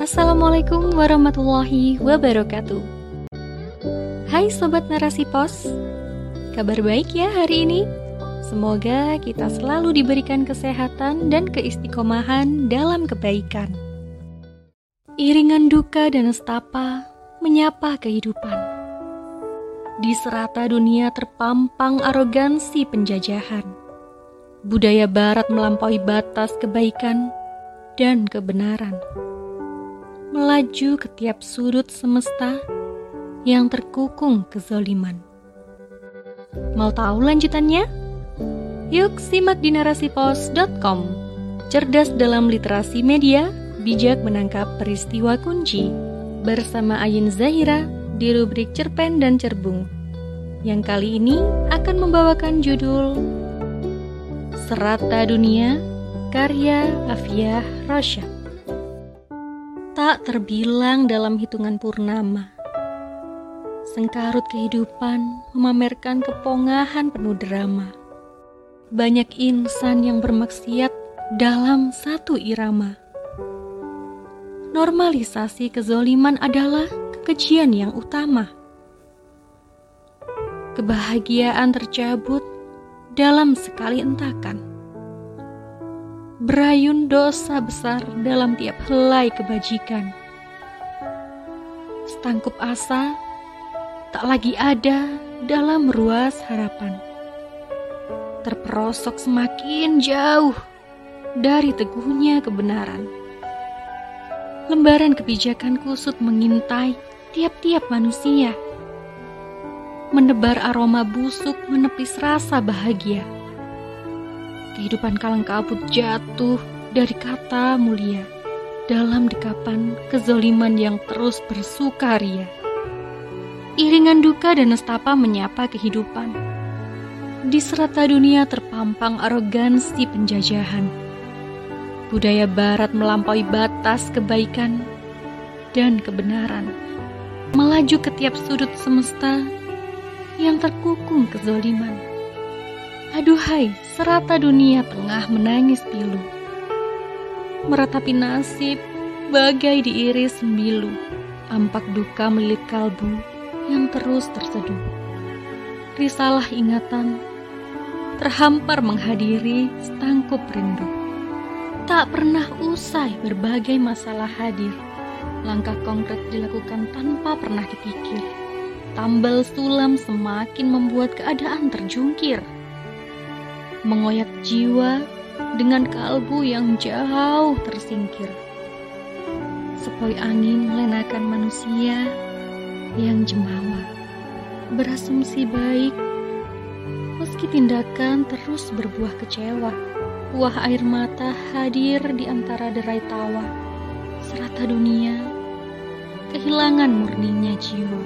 Assalamualaikum warahmatullahi wabarakatuh. Hai sobat narasi pos, kabar baik ya hari ini? Semoga kita selalu diberikan kesehatan dan keistiqomahan dalam kebaikan. Iringan duka dan nestapa menyapa kehidupan. Di serata dunia terpampang arogansi penjajahan. Budaya barat melampaui batas kebaikan dan kebenaran melaju ke tiap sudut semesta yang terkukung kezoliman. Mau tahu lanjutannya? Yuk simak di narasipos.com. Cerdas dalam literasi media, bijak menangkap peristiwa kunci. Bersama Ayin Zahira di rubrik Cerpen dan Cerbung. Yang kali ini akan membawakan judul Serata Dunia karya Afiyah Rosyad tak terbilang dalam hitungan purnama. Sengkarut kehidupan memamerkan kepongahan penuh drama. Banyak insan yang bermaksiat dalam satu irama. Normalisasi kezoliman adalah kekejian yang utama. Kebahagiaan tercabut dalam sekali entakan berayun dosa besar dalam tiap helai kebajikan. Setangkup asa tak lagi ada dalam ruas harapan. Terperosok semakin jauh dari teguhnya kebenaran. Lembaran kebijakan kusut mengintai tiap-tiap manusia. Menebar aroma busuk menepis rasa bahagia kehidupan kalang kabut jatuh dari kata mulia dalam dekapan kezoliman yang terus bersukaria. Iringan duka dan nestapa menyapa kehidupan. Di serata dunia terpampang arogansi penjajahan. Budaya barat melampaui batas kebaikan dan kebenaran. Melaju ke tiap sudut semesta yang terkukung kezoliman Aduhai, serata dunia tengah menangis pilu. Meratapi nasib, bagai diiris sembilu. Ampak duka melilit kalbu yang terus terseduh. Risalah ingatan, terhampar menghadiri setangkup rindu. Tak pernah usai berbagai masalah hadir. Langkah konkret dilakukan tanpa pernah dipikir. Tambal sulam semakin membuat keadaan terjungkir mengoyak jiwa dengan kalbu yang jauh tersingkir. Sepoi angin melenakan manusia yang jemawa, berasumsi baik, meski tindakan terus berbuah kecewa. Buah air mata hadir di antara derai tawa, serata dunia, kehilangan murninya jiwa.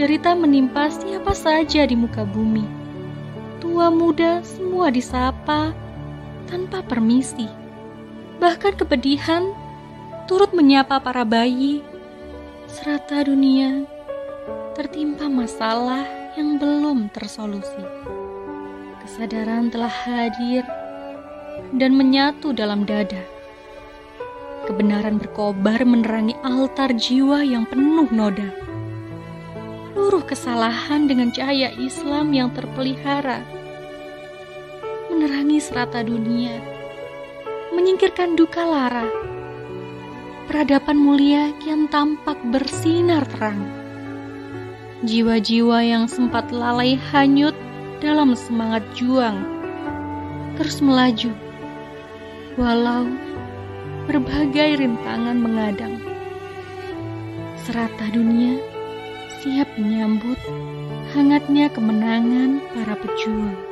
Derita menimpa siapa saja di muka bumi tua muda semua disapa tanpa permisi. Bahkan kepedihan turut menyapa para bayi. Serata dunia tertimpa masalah yang belum tersolusi. Kesadaran telah hadir dan menyatu dalam dada. Kebenaran berkobar menerangi altar jiwa yang penuh noda kesalahan dengan cahaya Islam yang terpelihara, menerangi serata dunia, menyingkirkan duka lara. Peradaban mulia kian tampak bersinar terang. Jiwa-jiwa yang sempat lalai hanyut dalam semangat juang, terus melaju, walau berbagai rintangan mengadang. Serata dunia siap menyambut hangatnya kemenangan para pejuang.